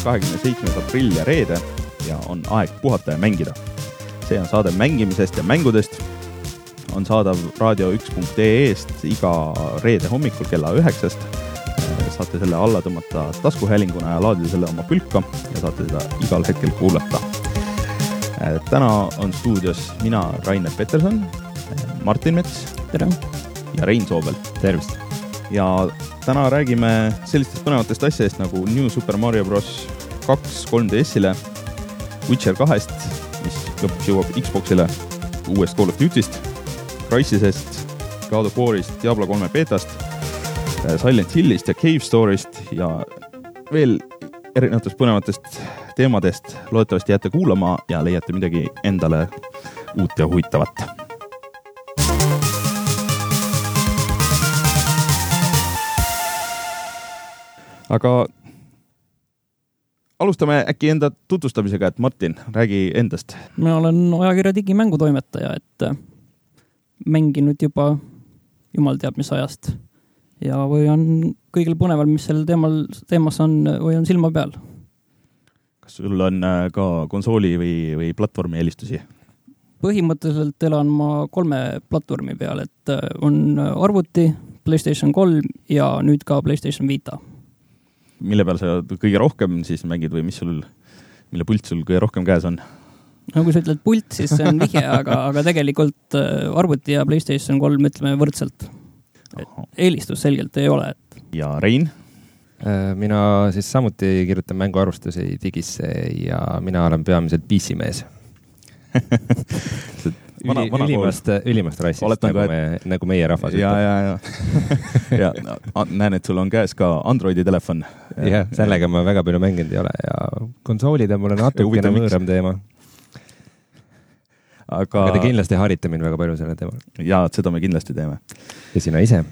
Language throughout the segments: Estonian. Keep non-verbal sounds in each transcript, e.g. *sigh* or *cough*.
jõudnud kahekümne seitsmes aprill ja reede ja on aeg puhata ja mängida. see on saade mängimisest ja mängudest. on saadav raadio1.ee-st iga reede hommikul kella üheksast. saate selle alla tõmmata taskuhäälinguna ja laadida selle oma pülka ja saate seda igal hetkel kuulata. täna on stuudios mina, Rainer Peterson, Martin Mets. tere! ja Rein Soobel. tervist! ja täna räägime sellistest põnevatest asjadest nagu New Super Mario Bros kaks 3DS-ile, Witcher kahest, mis lõpuks jõuab Xbox'ile, uuest Call of Duty'st, Crysisest, God of War'ist, Diablo kolme beetast, Silent Hillist ja Cave Store'ist ja veel erinevatest põnevatest teemadest. loodetavasti jääte kuulama ja leiate midagi endale uut ja huvitavat aga alustame äkki enda tutvustamisega, et Martin, räägi endast. mina olen ajakirja digimängutoimetaja, et äh, mänginud juba jumal teab mis ajast ja või on kõigil põneval, mis sel teemal, teemas on või on silma peal. kas sul on äh, ka konsooli või, või platvormi eelistusi? põhimõtteliselt elan ma kolme platvormi peal, et äh, on arvuti, Playstation kolm ja nüüd ka Playstation Vita mille peal sa kõige rohkem siis mängid või mis sul, mille pult sul kõige rohkem käes on? no kui sa ütled pult, siis see on vihje, aga, aga tegelikult äh, arvuti ja Playstation kolm ütleme võrdselt. eelistus selgelt ei ole, et. ja Rein? Äh, mina siis samuti kirjutan mänguarvustusi digisse ja mina olen peamiselt PC mees *laughs* vana, vana ülimast, ülimast rassist, nagu, et... me, nagu meie rahvas ütleb. ja, ja, ja, ja näen, et sul on käes ka Androidi telefon. jah, sellega ma väga palju mänginud ei ole ja konsoolid on mulle natukene võõram teema. aga. aga te kindlasti harite mind väga palju sellel teemal. ja, seda me kindlasti teeme. ja sina ise?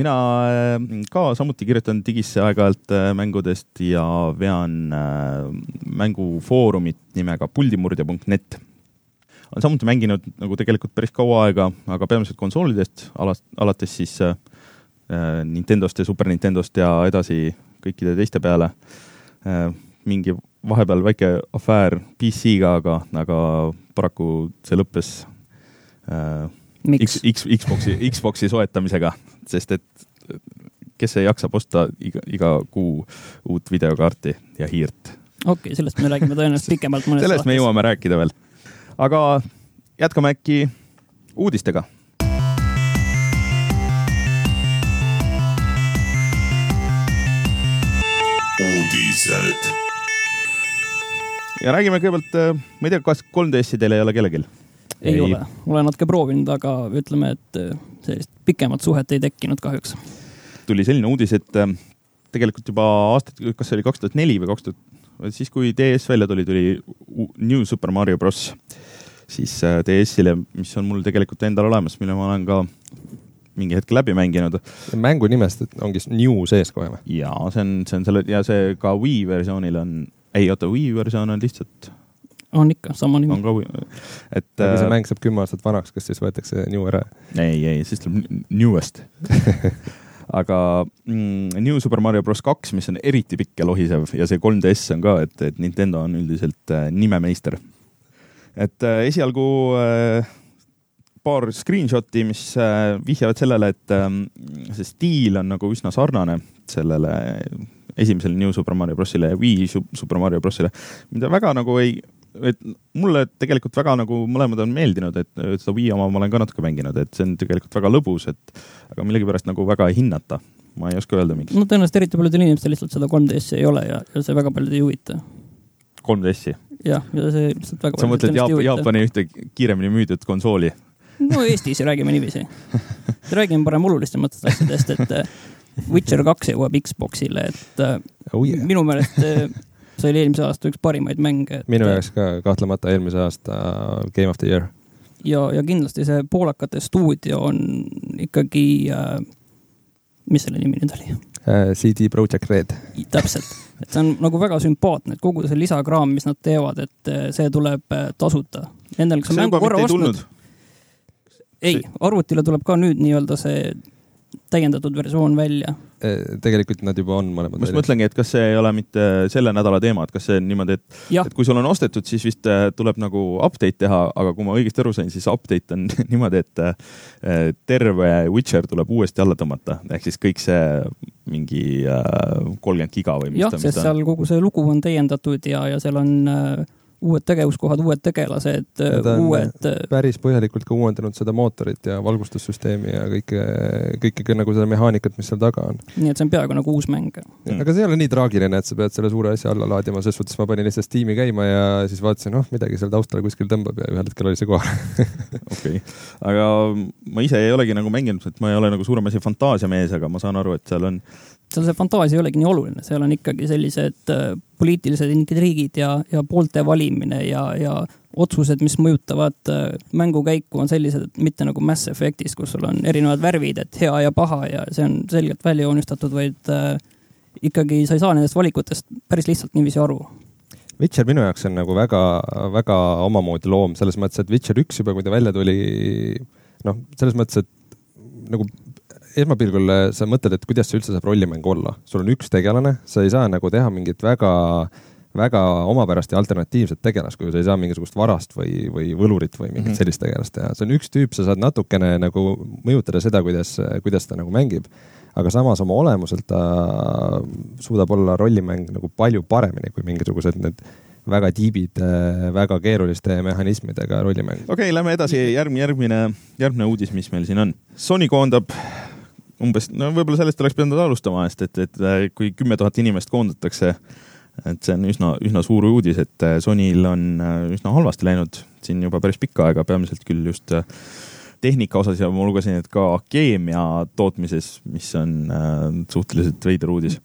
mina äh, ka samuti kirjutan digisse aeg-ajalt äh, mängudest ja vean äh, mängufoorumit nimega puldimurdja.net olen samuti mänginud nagu tegelikult päris kaua aega, aga peamiselt konsoolidest, alast, alates siis äh, Nintendost ja Super Nintendost ja edasi kõikide teiste peale äh,. mingi vahepeal väike afäär PC-ga, aga, aga paraku see lõppes äh, X, X, Xbox'i, Xbox'i soetamisega, sest et kes ei jaksa osta iga, iga kuu uut videokaarti ja hiirt. okei okay,, sellest me räägime tõenäoliselt pikemalt mõnes sellest me jõuame rääkida veel aga jätkame äkki uudistega. uudised. ja räägime kõigepealt, äh, ma ei tea, kas 3DS-i teil ei ole kellelgi? ei ole, olen natuke proovinud, aga ütleme, et äh, sellist pikemat suhet ei tekkinud kahjuks. tuli selline uudis, et äh, tegelikult juba aastat, kas see oli kaks tuhat neli või kaks tuhat, siis kui DS välja tuli, tuli New Super Mario Bros siis äh, DS-ile, mis on mul tegelikult endal olemas, mille ma olen ka mingi hetk läbi mänginud. mängu nimest ongi New sees kohe või? jaa, see on, see on selle ja see ka Wii versioonil on, ei oota, Wii versioon on lihtsalt. on ikka, sama nimi. on ka Wii, et. kui see äh, mäng saab kümme aastat vanaks, kas siis võetakse New ära? ei, ei, siis tuleb Newest *laughs* aga mm, New Super Mario Bros. kaks, mis on eriti pikk ja lohisev ja see 3DS on ka, et, et Nintendo on üldiselt äh, nimemeister. Et äh, esialgu äh, paar screenshot'i, mis äh, vihjavad sellele, et ähm, see stiil on nagu üsna sarnane sellele esimesele New Super Mario Brosile ja Wii Super Mario Brosile, mida väga nagu ei, et mulle tegelikult väga nagu mõlemad on meeldinud, et seda Wii oma ma olen ka natuke mänginud, et see on tegelikult väga lõbus, et aga millegipärast nagu väga ei hinnata. ma ei oska öelda, miks. no tõenäoliselt eriti paljudel inimestel lihtsalt seda 3DS-i ei ole ja, ja see väga paljusid ei huvita. 3DS-i? jah, ja see lihtsalt väga sa mõtled Jaap Jaapani ühte kiiremini müüdud konsooli? no Eestis räägime niiviisi. *laughs* räägime parem olulisematest asjadest, et äh, Witcher kaks jõuab Xbox'ile, et äh, oh yeah. minu meelest äh, see oli eelmise aasta üks parimaid mänge et.... minu jaoks ka kahtlemata eelmise aasta Game of the Year. ja, ja kindlasti see poolakate stuudio on ikkagi äh,, mis selle nimi nüüd oli? CD Projekt Red. täpselt et see on nagu väga sümpaatne, et kogu see lisakraam, mis nad teevad, et eh, see tuleb eh, tasuta. Nendel, kes on mängu korra ostnud. ei, arvutile tuleb ka nüüd nii-öelda see täiendatud versioon välja. tegelikult nad juba on mõlemad. ma just mõtlengi, et kas see ei ole mitte selle nädala teema, et kas see on niimoodi, et, et kui sul on ostetud, siis vist äh, tuleb nagu update teha, aga kui ma õigesti aru sain, siis update on *laughs* niimoodi, et äh, terve Witcher tuleb uuesti alla tõmmata, ehk siis kõik see mingi kolmkümmend giga või mis jah, sest seal kogu see lugu on täiendatud ja, ja seal on äh, uued tegevuskohad, uued tegelased, uued. Äh, päris põhjalikult ka uuendanud seda mootorit ja valgustussüsteemi ja kõike, kõike nagu seda mehaanikat, mis seal taga on. nii et see on peaaegu nagu uus mäng mm.. aga see ei ole nii traagiline, et sa pead selle suure asja alla laadima, selles suhtes ma panin lihtsalt Steam'i käima ja siis vaatasin, noh, midagi seal taustal kuskil tõmbab ja ühel hetkel oli see kohal *laughs* okei aga ma ise ei olegi nagu mänginud, et ma ei ole nagu suurem asi fantaasiamees, aga ma saan aru, et seal on seal see fantaasia ei olegi nii oluline, seal on ikkagi sellised äh, poliitilised intriigid ja, ja poolte valimine ja, ja otsused, mis mõjutavad äh, mängukäiku, on sellised, mitte nagu Mass Effectis, kus sul on erinevad värvid, et hea ja paha ja see on selgelt välja joonistatud, vaid äh, ikkagi sa ei saa nendest valikutest päris lihtsalt niiviisi aru. Witcher minu jaoks on nagu väga, väga omamoodi loom selles mõttes, et Witcher üks juba, kui ta välja tuli, noh, selles mõttes, et nagu esmapilgul äh, sa mõtled, et kuidas see üldse saab rollimäng olla. sul on üks tegelane, sa ei saa nagu teha mingit väga, väga omapärast ja alternatiivset tegelast, kui sa ei saa mingisugust varast või, või võlurit või mingit mm -hmm. sellist tegelast teha. see on üks tüüp, sa saad natukene nagu mõjutada seda, kuidas, kuidas ta nagu mängib. aga samas oma olemuselt ta suudab olla rollimäng nagu palju paremini kui mingisugused need väga tiibid, väga keeruliste mehhanismidega rollimäng. okei okay,, lähme edasi, järgmine, järgmine, järgmine uudis, mis meil siin on. Sony koondab umbes, no võib-olla sellest oleks pidanud alustama, sest et, et, et kui kümme tuhat inimest koondatakse, et see on üsna, üsna suur uudis, et äh, Sonyl on äh, üsna halvasti läinud siin juba päris pikka aega, peamiselt küll just äh, tehnika osas ja ma lugesin, et ka keemia tootmises, mis on suhteliselt veider uudis.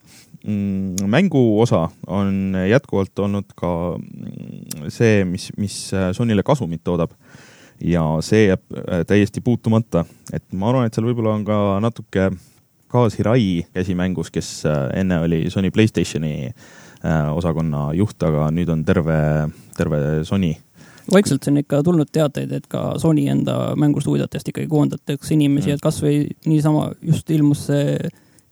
Mm, mängu osa on jätkuvalt olnud ka mm, see, mis, mis Sonyle kasumit toodab ja see jääb äh, täiesti puutumata, et ma arvan, et seal võib-olla on ka natuke Kaas Hirai käsi mängus, kes äh, enne oli Sony Playstationi äh, osakonna juht, aga nüüd on terve, terve Sony. Vaikselt on ikka tulnud teateid, et ka Sony enda mängustuudiotest ikkagi koondatakse inimesi, et kasvõi niisama just ilmus see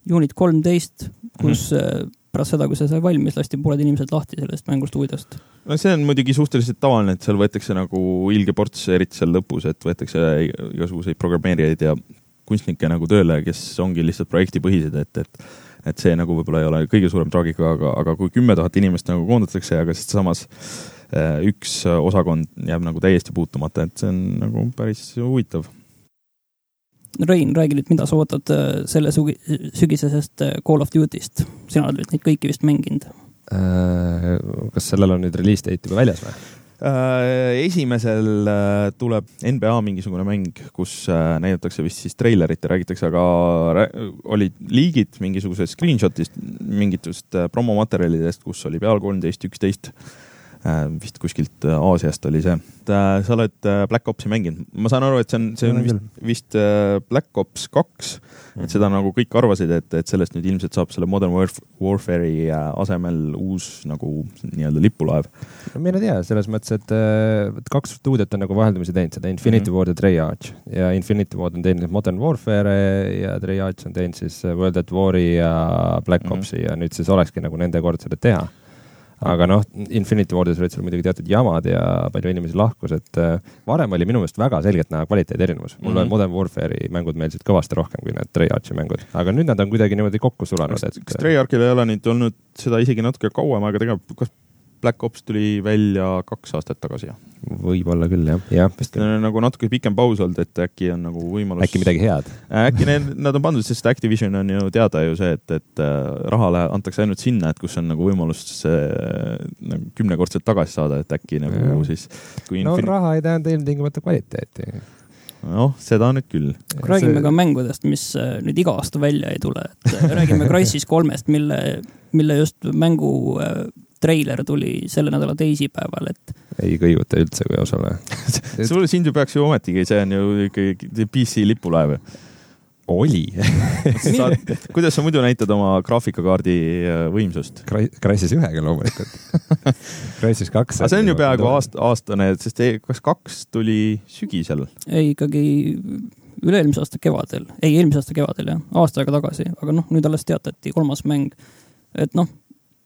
Unit kolmteist, kus mm pärast seda, kui see sai valmis, lasti pooled inimesed lahti sellest mängustuudiost. no see on muidugi suhteliselt tavaline, et seal võetakse nagu ilge ports, eriti seal lõpus, et võetakse igasuguseid programmeerijaid ja kunstnikke nagu tööle, kes ongi lihtsalt projektipõhised, et, et et see nagu võib-olla ei ole kõige suurem traagika, aga, aga kui kümme tuhat inimest nagu koondatakse, aga siis samas äh, üks osakond jääb nagu täiesti puutumata, et see on nagu päris huvitav Rein, räägi nüüd, mida sa ootad äh, selle sugi, sügisesest äh, Call of Duty'st? sina oled neid kõiki vist mänginud. Äh, kas sellel on nüüd release date juba väljas või? esimesel tuleb NBA mingisugune mäng, kus näidatakse vist siis treilerit ja räägitakse, aga olid liigid mingisugusest screenshot'ist, mingitest promomaterjalidest, kus oli peal kolmteist, üksteist Äh, vist kuskilt äh, Aasiast oli see. Äh, sa oled Black Opsi mänginud, ma saan aru, et see on, see on vist, vist Black Ops kaks et seda nagu kõik arvasid, et, et sellest nüüd ilmselt saab selle Modern Warfare'i asemel uus nagu nii-öelda lipulaev. no mine tea, selles mõttes, et kaks stuudiot on nagu vaheldumisi teinud seda, Infinity mm -hmm. Ward ja Treyarch ja Infinity Ward on teinud Modern Warfare ja Treyarch on teinud siis World at War'i ja Black mm -hmm. Opsi ja nüüd siis olekski nagu nende kord seda teha aga noh, Infinity Wardis olid seal muidugi teatud jamad ja palju inimesi lahkus, et äh, varem oli minu meelest väga selgelt näha kvaliteedi erinevus. mulle mm -hmm. Modern Warfare'i mängud meeldisid kõvasti rohkem kui need Treyarchi mängud, aga nüüd nad on kuidagi niimoodi kokku sulanud, et. kas Treyarchil ei ole nüüd olnud seda isegi natuke kauem aega tegev, kas Black Ops tuli välja kaks aastat tagasi, jah? võib-olla küll jah, jah. vist küll. nagu natuke pikem paus olnud, et äkki on nagu võimalus. äkki midagi head? äkki need, nad on pandud, sest Activision on ju teada ju see, et, et äh, rahale antakse ainult sinna, et kus on nagu võimalus nagu kümnekordselt tagasi saada, et äkki nagu ja. siis. no infin... raha ei tähenda ilmtingimata kvaliteeti noh, seda nüüd küll. räägime see... ka mängudest, mis äh, nüüd iga aasta välja ei tule, et äh, räägime Crysis kolmest, mille, mille just mängu treiler tuli selle nädala teisipäeval, et. ei kõiguta üldse, kui aus *laughs* olla sul, sind ju peaks ju ometigi, see on ju ikkagi PC lipulaev oli *laughs* kuidas sa muidu näitad oma graafikakaardi äh, võimsust? Crysis ühega loomulikult *laughs* Crysis kaks. aga see on ju peaaegu aasta, aastane, sest kas kaks tuli sügisel? ei, ikkagi üle-eelmise aasta kevadel, ei, eelmise aasta kevadel jah, aasta aega tagasi, aga noh, nüüd alles teatati kolmas mäng. et noh,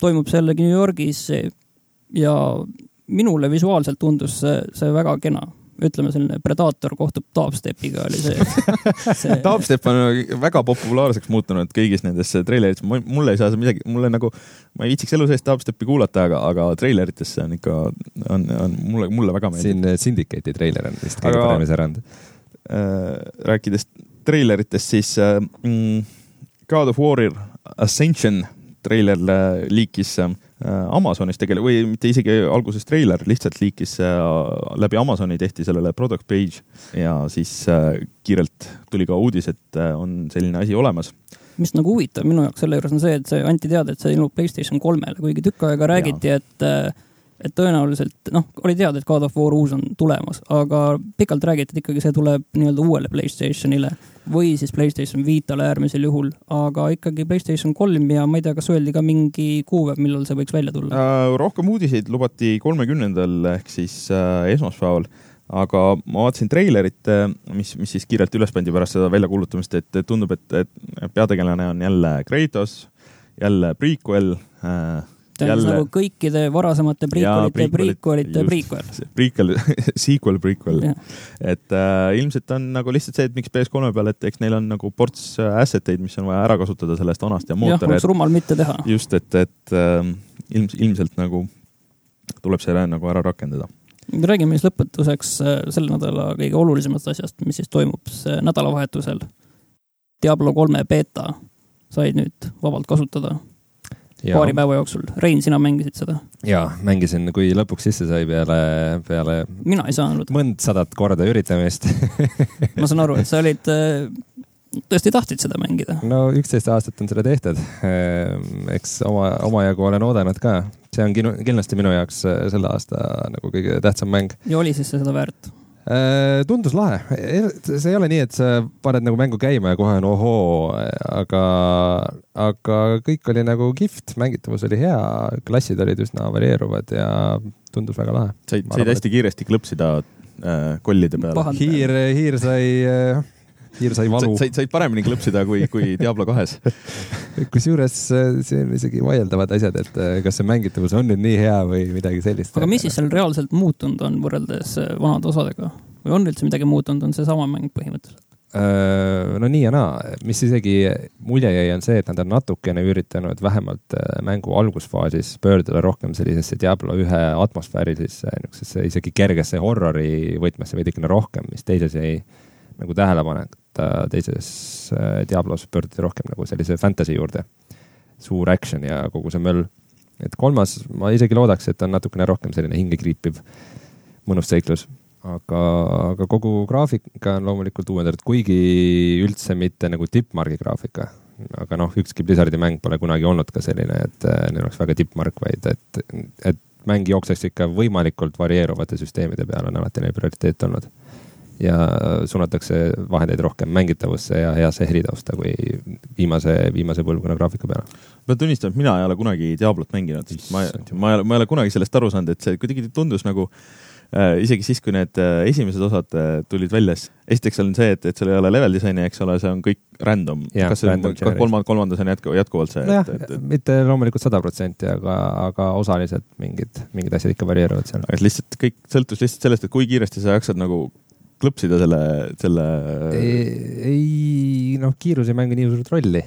toimub see jällegi New Yorgis ja minule visuaalselt tundus see, see väga kena ütleme, selline Predator kohtub Dubstepiga oli see, *laughs* see.... Dubstep on väga populaarseks muutunud kõigis nendes treilerites, mul ei saa see midagi, mulle nagu, ma ei viitsiks elu sees Dubstepi kuulata, aga, aga treilerites see on ikka, on, on mulle, mulle väga meeldib. siin Syndicate'i treiler on vist kõige parem erand äh,. rääkides treileritest, siis äh, mm, God of War'il Ascension treiler äh, liikis äh, Äh, Amazonis tegelikult või mitte isegi alguses treiler, lihtsalt liikis läbi Amazoni tehti sellele product page ja siis äh, kiirelt tuli ka uudis, et äh, on selline asi olemas. Mis nagu huvitav minu jaoks selle juures on see, et see anti teada, et see ilmub Playstation kolmele, kuigi tükk aega räägiti, et et tõenäoliselt noh, oli teada, et God of War uus on tulemas, aga pikalt räägiti, et ikkagi see tuleb nii-öelda uuele Playstationile või siis Playstation Vitale äärmisel juhul, aga ikkagi Playstation kolm ja ma ei tea, kas öeldi ka mingi kuupäev, millal see võiks välja tulla äh,? rohkem uudiseid lubati kolmekümnendal ehk siis äh, esmaspäeval aga ma vaatasin treilerit, äh, mis, mis siis kiirelt üles pandi pärast seda väljakuulutamist, et tundub, et, et peategelane on jälle Kratos, jälle prequel äh, jälle nagu kõikide varasemate prequelite prequelite prequel. Prequel, *laughs* sequel, prequel. et äh, ilmselt on nagu lihtsalt see, et miks PS3 peal, et eks neil on nagu ports äh, asset eid, mis on vaja ära kasutada sellest vanast ja mootori. jah, oleks rumal mitte teha. just, et, et äh, ilms, ilmselt nagu tuleb see nagu ära rakendada räägime siis lõpetuseks äh, selle nädala kõige olulisemast asjast, mis siis toimub nädalavahetusel. Diablo kolme beeta said nüüd vabalt kasutada. Paari päeva jooksul. Rein, sina mängisid seda? ja, mängisin, kui lõpuks sisse sai peale, peale. mina ei saanud. mõndsadat korda üritamist *laughs* ma saan aru, et sa olid äh, tõesti tahtsid seda mängida? no üksteist aastat on seda tehtud. Ehm, eks oma, omajagu olen oodanud ka. see on kindlasti minu jaoks äh, selle aasta nagu kõige tähtsam mäng. ja oli siis see seda väärt? Äh, tundus lahe, see ei ole nii, et sa paned nagu mängu käima ja kohe on ohoo, aga, aga kõik oli nagu kihvt, mängitavus oli hea, klassid olid üsna varieeruvad ja tundus väga lahe. said, said hästi kiiresti klõpsida äh, kollide peale? hiir, hiir sai äh, hiir sai valu. said, said paremini klõpsida kui, kui Diablo kahes *laughs* kusjuures äh, see on isegi vaieldavad asjad, et äh, kas see mängitavus on nüüd nii hea või midagi sellist. aga mis siis seal reaalselt muutunud on võrreldes äh, vanade osadega või on üldse midagi muutunud, on seesama mäng põhimõtteliselt? no nii ja naa, mis isegi mulje jäi, on see, et nad on natukene üritanud vähemalt mängu algusfaasis pöörduda rohkem sellisesse Diablo ühe atmosfäärilisesse, niisugusesse isegi kergesse horrori võtmesse veidikene rohkem, mis teises jäi nagu tähelepanek et teises äh, Diablos pöörduti rohkem nagu sellise fantasy juurde. suur action ja kogu see möll. et kolmas, ma isegi loodaks, et on natukene rohkem selline hingekriipiv, mõnus seiklus. aga, aga kogu graafika on loomulikult uuendatud, kuigi üldse mitte nagu tippmargi graafika. aga noh, ükski Blizzardi mäng pole kunagi olnud ka selline, et äh, neil oleks väga tippmark, vaid et, et mäng jookseks ikka võimalikult varieeruvate süsteemide peale on alati neil prioriteet olnud ja suunatakse vahendeid rohkem mängitavusse ja heasse helitausta kui viimase, viimase põlvkonna graafika peale. pean tunnistama, et mina ei ole kunagi Diablot mänginud, ma, ma ei ole, ma ei ole kunagi sellest aru saanud, et see kuidagi tundus nagu äh, isegi siis, kui need äh, esimesed osad äh, tulid välja, esiteks on see, et, et seal ei ole level disaini, eks ole, see on kõik random. kas see on kolmand, kolmandas on jätku, jätkuvalt see? nojah, mitte loomulikult sada protsenti, aga, aga osaliselt mingid, mingid asjad ikka varieeruvad seal. et lihtsalt kõik sõltus lihtsalt sellest, et kui kiiresti sa jaksad nagu klõpsida selle, selle. ei, noh, kiirus ei mängi nii suurt rolli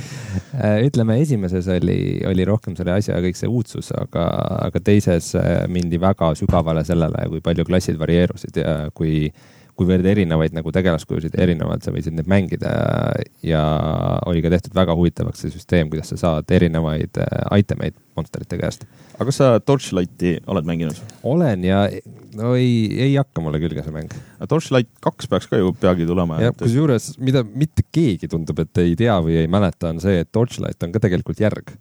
*laughs* ütleme, esimeses oli, oli rohkem selle asja kõik see uudsus, aga, aga teises äh, mindi väga sügavale sellele, kui palju klassid varieerusid ja kui kuivõrd erinevaid nagu tegelaskujusid erinevalt sa võisid neid mängida ja oli ka tehtud väga huvitavaks see süsteem, kuidas sa saad erinevaid äh, item eid monsterite käest. aga kas sa Torchlighti oled mänginud? olen ja no ei, ei hakka mulle külge see mäng. Torchlight kaks peaks ka ju peagi tulema. jah, kusjuures, mida mitte keegi tundub, et ei tea või ei mäleta, on see, et Torchlight on ka tegelikult järg.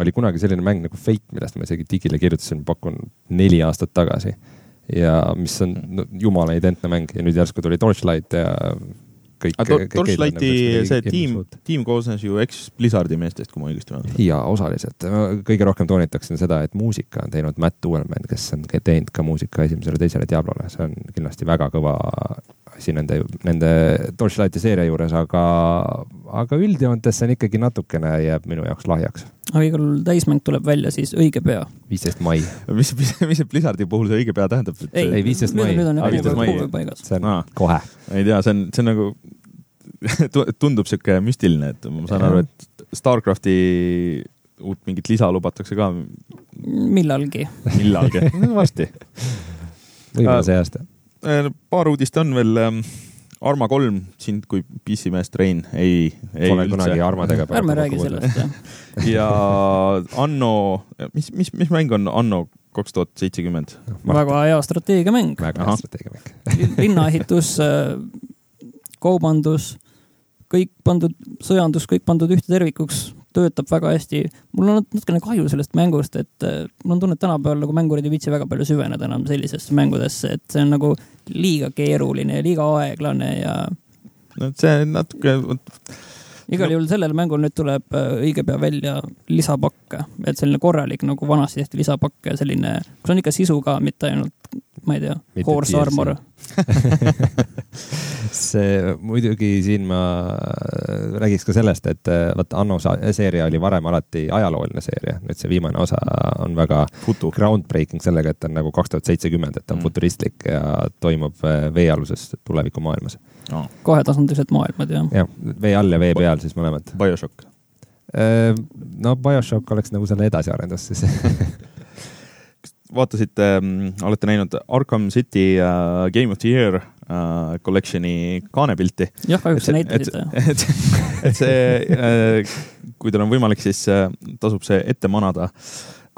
oli kunagi selline mäng nagu Fate, millest ma isegi digile kirjutasin, pakun neli aastat tagasi ja mis on no, jumala identne mäng ja nüüd järsku tuli Torchlight ja kõik. Torchlighti see tiim, tiim koosnes ju eks-Blizzardi meestest, kui ma õigesti mäletan. ja osaliselt, kõige rohkem toonitaksin seda, et muusika on teinud Matt Uelman, kes on teinud ka muusika esimesele, teisele Diablole, see on kindlasti väga kõva, asi nende, nende Torchlighti seeria juures, aga, aga üldjoontes see on ikkagi natukene jääb minu jaoks lahjaks. aga igal täismäng tuleb välja siis õige pea. viisteist mai. mis, mis, mis see Blizzardi puhul see õige pea tähendab? ei, viisteist mai. nüüd on Aa, jah 15. mai. kuupäev paigas. see on Aa. kohe. ei tea, see on, see on nagu *laughs* tundub sihuke müstiline, et ma saan aru, et Starcrafti uut mingit lisa lubatakse ka millalgi. millalgi *laughs* varsti. võib-olla Äh, see aasta. paar uudist on veel. Arma kolm, sind kui PC-meest, Rein, ei, ei Pole kunagi üldse. armadega ärme räägi sellest, jah. ja Anno, mis, mis, mis mäng on Anno kaks tuhat seitsekümmend? väga hea strateegiamäng. väga hea strateegiamäng. linnaehitus, kaubandus, kõik pandud, sõjandus, kõik pandud ühte tervikuks, töötab väga hästi. mul on natukene kahju sellest mängust, et äh, mul on tunne, et tänapäeval nagu mängurid ei viitsi väga palju süveneda enam sellisesse mängudesse, et see on nagu liiga keeruline ja liiga aeglane ja no see natuke, igal juhul sellel mängul nüüd tuleb äh, õige pea välja lisapakke, et selline korralik nagu vanasti tehti lisapakk ja selline, kus on ikka sisu ka, mitte ainult, ma ei tea, Horse. Armor. *laughs* see muidugi siin ma äh, räägiks ka sellest, et äh, vaata Anno seeria oli varem alati ajalooline seeria, nüüd see viimane osa on väga futu. groundbreaking sellega, et ta on nagu kaks tuhat seitsekümmend, et ta on Mm. futuristlik ja toimub äh, veealuses tulevikumaailmas. No, kahetasandilised maailmad ja jah, vee all ja vee peal siis mõlemad. BioShock. no BioShock oleks nagu selle edasiarendus siis *laughs* vaatasite, olete näinud Arkham City uh, Game of the Year uh, collection'i kaanepilti? jah, kahjuks et, näitasite. et, et see äh, kui teil on võimalik, siis äh, tasub see ette manada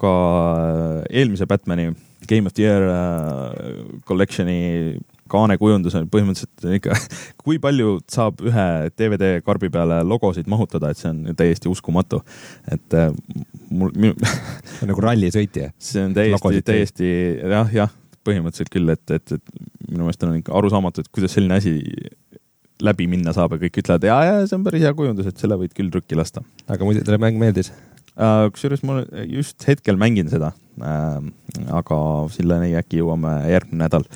ka äh, eelmise Batman'i Game of the Year äh, collection'i kaanekujundus on põhimõtteliselt ikka, *laughs* kui palju saab ühe DVD karbi peale logosid mahutada, et see on täiesti uskumatu. et äh, mul, minu, *laughs* nagu rallisõitja. see on täiesti täiesti jah, jah, põhimõtteliselt küll, et, et, et minu meelest on ikka arusaamatu, et kuidas selline asi läbi minna saab ja kõik ütlevad ja, ja see on päris hea kujundus, et selle võid küll trükki lasta aga muidu teile mäng meeldis? uh,. kusjuures ma just hetkel mängin seda uh,, aga selleni äkki jõuame järgmine nädal.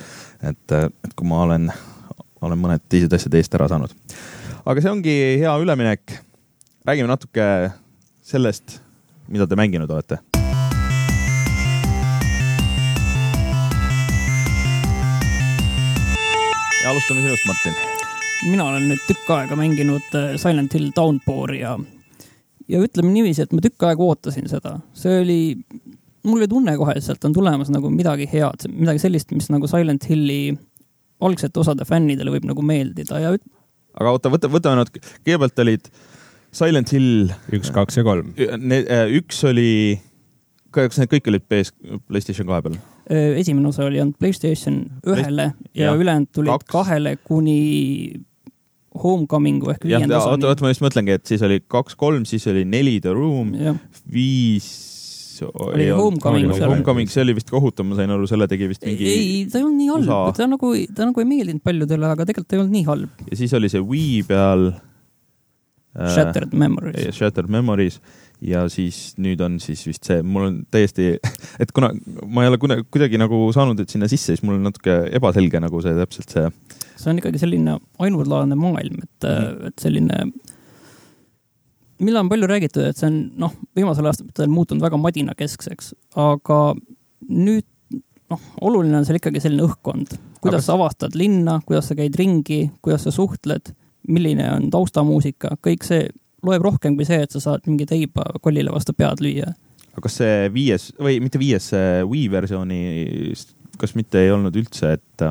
et, et kui ma olen, olen mõned teised asjad eest ära saanud. aga see ongi hea üleminek. räägime natuke sellest, mida te mänginud olete ja alustame sinust, Martin. mina olen nüüd tükk aega mänginud äh, Silent Hill Downpouri ja, ja ütleme niiviisi, et ma tükk aega ootasin seda, see oli, mul oli tunne kohe, et sealt on tulemas nagu midagi head, midagi sellist, mis nagu Silent Hilli algsete osade fännidele võib nagu meeldida ja aga oota, võta, võtame nad, kõigepealt olid Silent Hill, üks, kaks ja kolm. üks oli, kas need kõik olid PS, PlayStation kahe peal? öö, esimene osa oli ainult Playstation ühele ja jah, ülejäänud tulid kaks. kahele kuni Homecomingu ehk viienda oota, osani. oota, ma just mõtlengi, et siis oli kaks-kolm, siis oli neli The Room, jah, viis. Oli Homecoming seal. Homecoming, see oli vist kohutav, ma sain aru, selle tegi vist mingi ei, ta ei olnud nii halb ta nagu, ta nagu ei meeldinud paljudele, aga tegelikult ta ei olnud nii halb. ja siis oli see Wii peal äh,. Shattered Memories. Shattered Memories ja siis nüüd on siis vist see, mul on täiesti, *laughs* et kuna ma ei ole kuna- kuidagi nagu saanud sinna sisse, siis mul on natuke ebaselge nagu see täpselt see. see on ikkagi selline ainulaadne maailm, et mm. -hmm. et selline, mille on palju räägitud, et see on noh, viimasel aastatel muutunud väga madinakeskseks, aga nüüd noh, oluline on seal ikkagi selline õhkkond, kuidas Aga- sa avastad linna, kuidas sa käid ringi, kuidas sa suhtled, milline on taustamuusika, kõik see loeb rohkem kui see, et sa saad mingi teiba kollile vastu pead lüüa. aga kas see viies või mitte viies, see Wii versiooni, kas mitte ei olnud üldse, et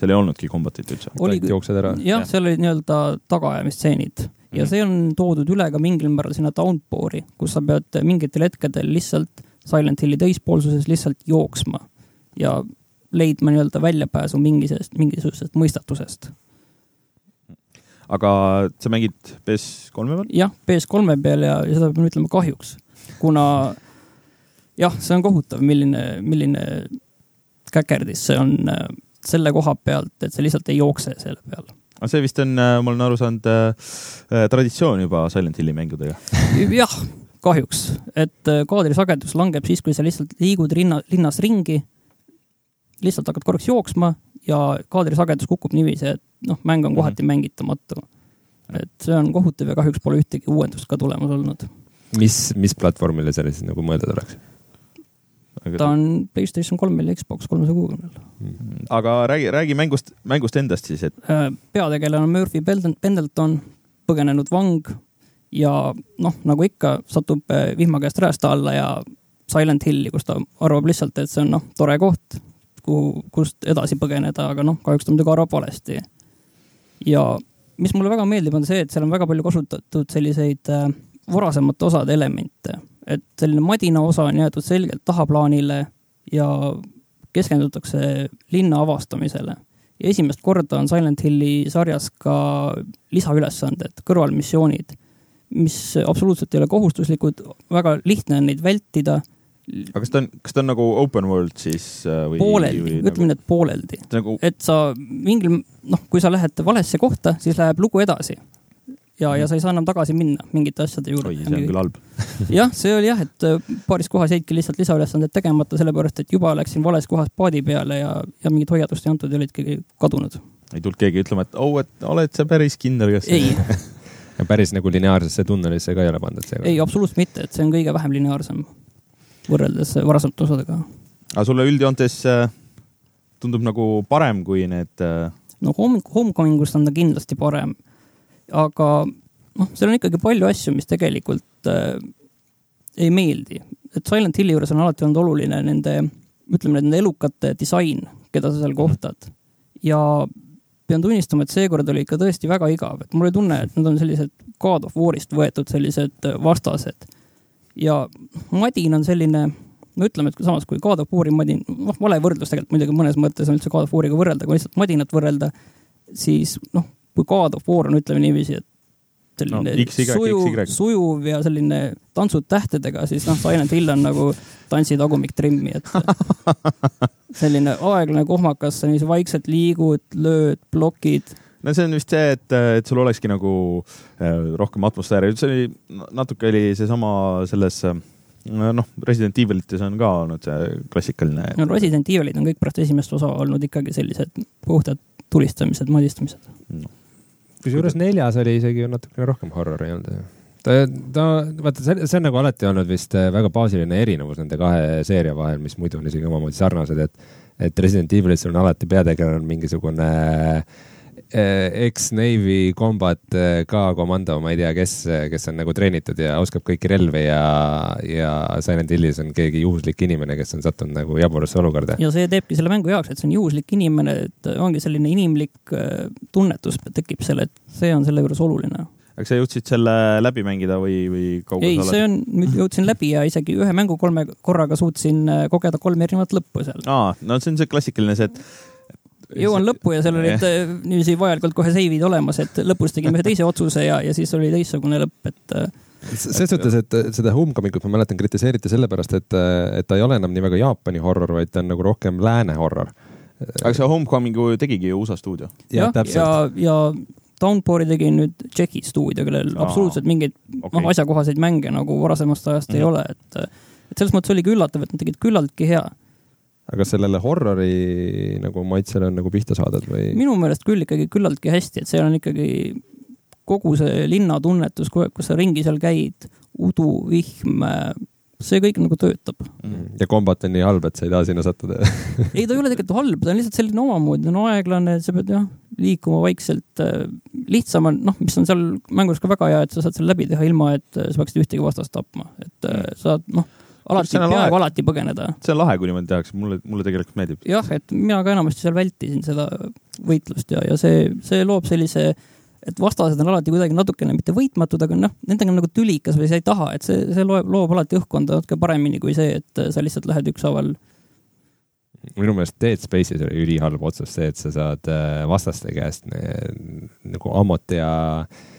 seal ei olnudki kombatit üldse? Ainult jooksed ära. jah Jah., seal olid nii-öelda tagaajamistseenid ja Mhm. see on toodud üle ka mingil määral sinna downpour'i, kus sa pead mingitel hetkedel lihtsalt Silent Hilli teispoolsuses lihtsalt jooksma ja leidma nii-öelda väljapääsu mingisugusest, mingisugusest mõistatusest. aga sa mängid PS3-e peal? jah, PS3 peal ja, ja seda pean ütlema kahjuks, kuna jah, see on kohutav, milline, milline käkerdis see on äh, selle koha pealt, et see lihtsalt ei jookse selle peal. aga see vist on, ma olen aru saanud äh,, äh, traditsioon juba Silent Hilli mängudega. *laughs* jah, kahjuks, et äh, kaadrisagedus langeb siis, kui sa lihtsalt liigud rinna, linnas ringi, lihtsalt hakkad korraks jooksma ja kaadrisagedus kukub niiviisi, et noh, mäng on kohati mm -hmm. mängitamatu. et see on kohutav ja kahjuks pole ühtegi uuendust ka tulemas olnud. mis, mis platvormile see siis nagu mõeldud oleks? Ta on Playstation kolmel ja Xbox kolmesaja kuuekümnel. aga räägi, räägi mängust, mängust endast siis, et. Äh, peategelane on Murphy Pendleton, põgenenud vang ja noh, nagu ikka, satub äh, vihma käest räästa alla ja Silent Hilli, kus ta arvab lihtsalt, et see on noh, tore koht, kuhu, kust edasi põgeneda, aga noh, kahjuks ta muidugi arvab valesti. ja mis mulle väga meeldib, on see, et seal on väga palju kasutatud selliseid äh, varasemate osade elemente, et selline madina osa on jäetud selgelt tahaplaanile ja keskendutakse linna avastamisele. ja esimest korda on Silent Hilli sarjas ka lisaülesanded, kõrvalmissioonid, mis absoluutselt ei ole kohustuslikud, väga lihtne on neid vältida aga kas ta on, kas ta on nagu open world siis äh, või? pooleldi, ütleme nagu... nii, et pooleldi nagu.... et sa mingil, noh, kui sa lähed valesse kohta, siis läheb lugu edasi. Ja, ja sa ei saa enam tagasi minna mingite asjade juurde. oi, see on küll halb *laughs* jah, see oli jah, et äh, paaris kohas jäidki lihtsalt lisaülesanded tegemata, sellepärast et juba läksin vales kohas paadi peale ja, ja mingit hoiatust ei antud ja olidki kadunud. ei tulnud keegi ütlema, et oh, et oled sa päris kindel, kas ei *laughs* ja päris nagu lineaarsesse tunnelisse ka ei ole pandud seega? ei, absoluutselt mitte, et see on kõige vähem lineaarsem võrreldes varasemate osadega. aga sulle üldjoontes äh, tundub nagu parem kui need? Äh, no Home, Homecomingust on ta kindlasti parem. Aga noh, seal on ikkagi palju asju, mis tegelikult äh, ei meeldi. et Silent Hilli juures on alati olnud oluline nende, ütleme, nende elukate disain, keda sa seal kohtad. ja pean tunnistama, et seekord oli ikka tõesti väga igav, et mul oli tunne, et need on sellised God of War'ist võetud sellised vastased ja madin on selline, no ütleme, et samas kui God of War'i madin, noh, vale võrdlus tegelikult muidugi mõnes mõttes on üldse God of War'iga võrrelda, kui lihtsalt madinat võrrelda, siis noh, kui God of War on, ütleme niiviisi, et selline no, X, y, sujuv, sujuv ja selline tantsud tähtedega, siis noh, Silent Hill on nagu tantsi tagumik-trimmi, et *laughs* selline aeglane kohmakas, sa niiviisi vaikselt liigud, lööd, plokid. No see on vist see, et, et sul olekski nagu äh, rohkem atmosfääri, see oli, natuke oli seesama selles äh, noh, Resident Evilites on ka olnud see klassikaline. no Resident Evilid on kõik pärast esimest osa olnud ikkagi sellised puhtad tulistamised, madistamised. No.. Kusjuures neljas oli isegi natukene rohkem horror ei olnud ta, ta, vaata, see, see on nagu alati olnud vist äh, väga baasiline erinevus nende kahe seeria vahel, mis muidu on isegi omamoodi sarnased, et, et Resident Evilis on alati peategelane mingisugune äh, Eh, ex-Navy Combat eh, ka komando, ma ei tea, kes, kes on nagu treenitud ja oskab kõiki relvi ja, ja Silent Hillis on keegi juhuslik inimene, kes on sattunud nagu jaburasse olukorda. ja see teebki selle mängu heaks, et see on juhuslik inimene, et ongi selline inimlik eh, tunnetus tekib seal, et see on selle juures oluline aga sa jõudsid selle läbi mängida või, või kaugel ei, see on, nüüd jõudsin läbi ja isegi ühe mängu kolme korraga suutsin kogeda kolm erinevat lõppu seal. aa, no see on see klassikaline see, et jõuan lõppu ja seal olid äh, niiviisi vajalikult kohe seivid olemas, et lõpus tegime ühe teise otsuse ja, ja siis oli teistsugune lõpp, et äh, ses suhtes, et seda Homecomingut ma mäletan kritiseeriti sellepärast, et, et ta ei ole enam nii väga Jaapani horror, vaid ta on nagu rohkem lääne horror. aga see Homecomingu tegigi ju USA stuudio. jah, ja, ja, ja Downpouri tegi nüüd Tšehhi stuudio, kellel Aa, absoluutselt mingeid okay. noh, asjakohaseid mänge nagu varasemast ajast mm -hmm. ei mhm. ole, et et selles mõttes oligi üllatav, et nad tegid küllaltki hea aga sellele horrori nagu maitsele on nagu pihta saadud või? minu meelest küll ikkagi küllaltki hästi, et seal on ikkagi kogu see linnatunnetus, kus sa ringi seal käid, udu, vihm, see kõik nagu töötab mm.. ja kombat on nii halb, et sa ei taha sinna sattuda *laughs* ei, ta ei ole tegelikult halb, ta on lihtsalt selline omamoodi, ta on aeglane, sa pead jah, liikuma vaikselt. lihtsam on, noh, mis on seal mängus ka väga hea, et sa saad selle läbi teha ilma, et sa peaksid ühtegi vastast tapma, et mm. sa noh alati, peaaegu alati põgeneda. see on lahe, kui niimoodi tehakse, mulle, mulle tegelikult meeldib. jah, et mina ka enamasti seal vältisin seda võitlust ja, ja see, see loob sellise, et vastased on alati kuidagi natukene mitte võitmatud, aga noh, nendega on nagu tülikas või sa ei taha, et see, see loeb, loob alati õhkkonda natuke paremini kui see, et sa lihtsalt lähed ükshaaval minu meelest Dead Space'is oli ülihalb otsus see, et sa saad äh, vastaste käest nagu ammut ja ammut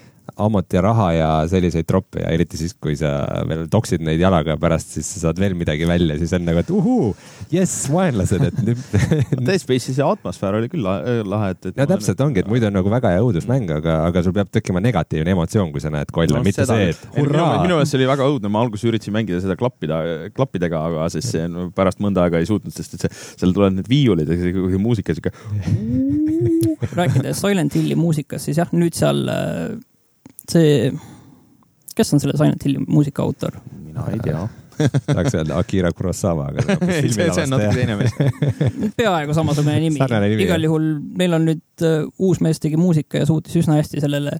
ja raha ja selliseid troppe ja eriti siis, kui sa veel toksid neid jalaga pärast, siis sa saad veel midagi välja, siis on nagu, et uhuu, jess, vaenlased, et nüüd *laughs* Dead Space'i see atmosfäär oli küll lahe, et, et. ja täpselt ongi, et muidu on nagu väga hea õudusmäng, aga, aga sul peab tekkima negatiivne emotsioon, kui sa näed kolle no,, mitte seda, see, et hurraa. minu meelest see oli väga õudne, ma alguses üritasin mängida seda klappida, klappidega, aga siis see no, pärast mõnda aega ei suutnud, sest et see, seal tulevad need viiulid ja see muusika sihuke. rääkides Silent Hilli muusikast, siis jah, nüüd seal see, kes on selle Silent Hilli muusika autor? mina ei tea *laughs* tahaks öelda Akira Kurosawa, aga *laughs* see, see on natuke teine mees *laughs* peaaegu samasugune nimi. igal juhul meil on nüüd uh, uus mees tegi muusika ja suutis üsna hästi sellele.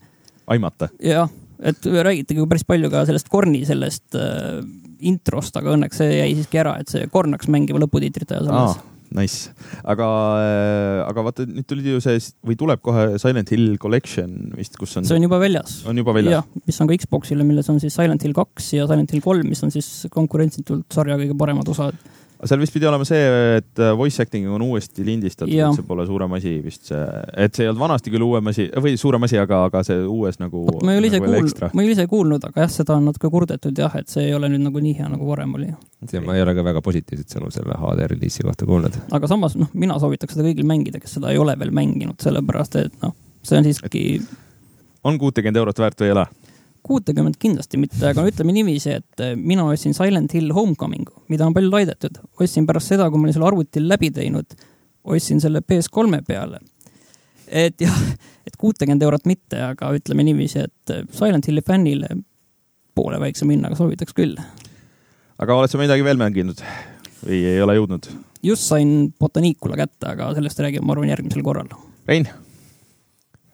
aimata. jah, et räägitegi päris palju ka sellest Korni sellest uh, introst, aga õnneks see jäi siiski ära, et see Korn hakkas mängima lõputiitrit ajal alles Nice, aga, äh, aga vaata nüüd tuli ju see või tuleb kohe Silent Hill Collection vist, kus on. see on juba väljas. on juba väljas. jah, mis on ka Xbox'ile, milles on siis Silent Hill kaks ja Silent Hill kolm, mis on siis konkurentsitult sarja kõige paremad osad seal vist pidi olema see, et äh, voice acting on uuesti lindistatud, see pole suurem asi vist see, et see ei olnud vanasti küll uuem asi või suurem asi, aga, aga see uues nagu. ma ei ole ise nagu kuulnud, ma ei ole ise kuulnud, aga jah, seda on natuke kurdetud jah, et see ei ole nüüd nagu nii hea nagu varem oli. ma ei ole ka väga positiivset sõnu selle HD reliisi kohta kuulnud. aga samas noh, mina soovitaks seda kõigil mängida, kes seda ei ole veel mänginud, sellepärast et noh, see on siiski. on kuutekümmet eurot väärt või ei ole? Kuutekümmet kindlasti mitte, aga ütleme niiviisi, et eh, mina ostsin Silent Hill Homecomingu, mida on palju laidetud. ostsin pärast seda, kui ma olin selle arvutil läbi teinud, ostsin selle PS3-e peale. et jah, et kuutekümmet eurot mitte, aga ütleme niiviisi, et eh, Silent Hilli fännile poole väiksema hinnaga soovitaks küll. aga oled sa midagi veel mänginud või ei ole jõudnud? just sain Botanicula kätte, aga sellest räägime, ma arvan, järgmisel korral. Rein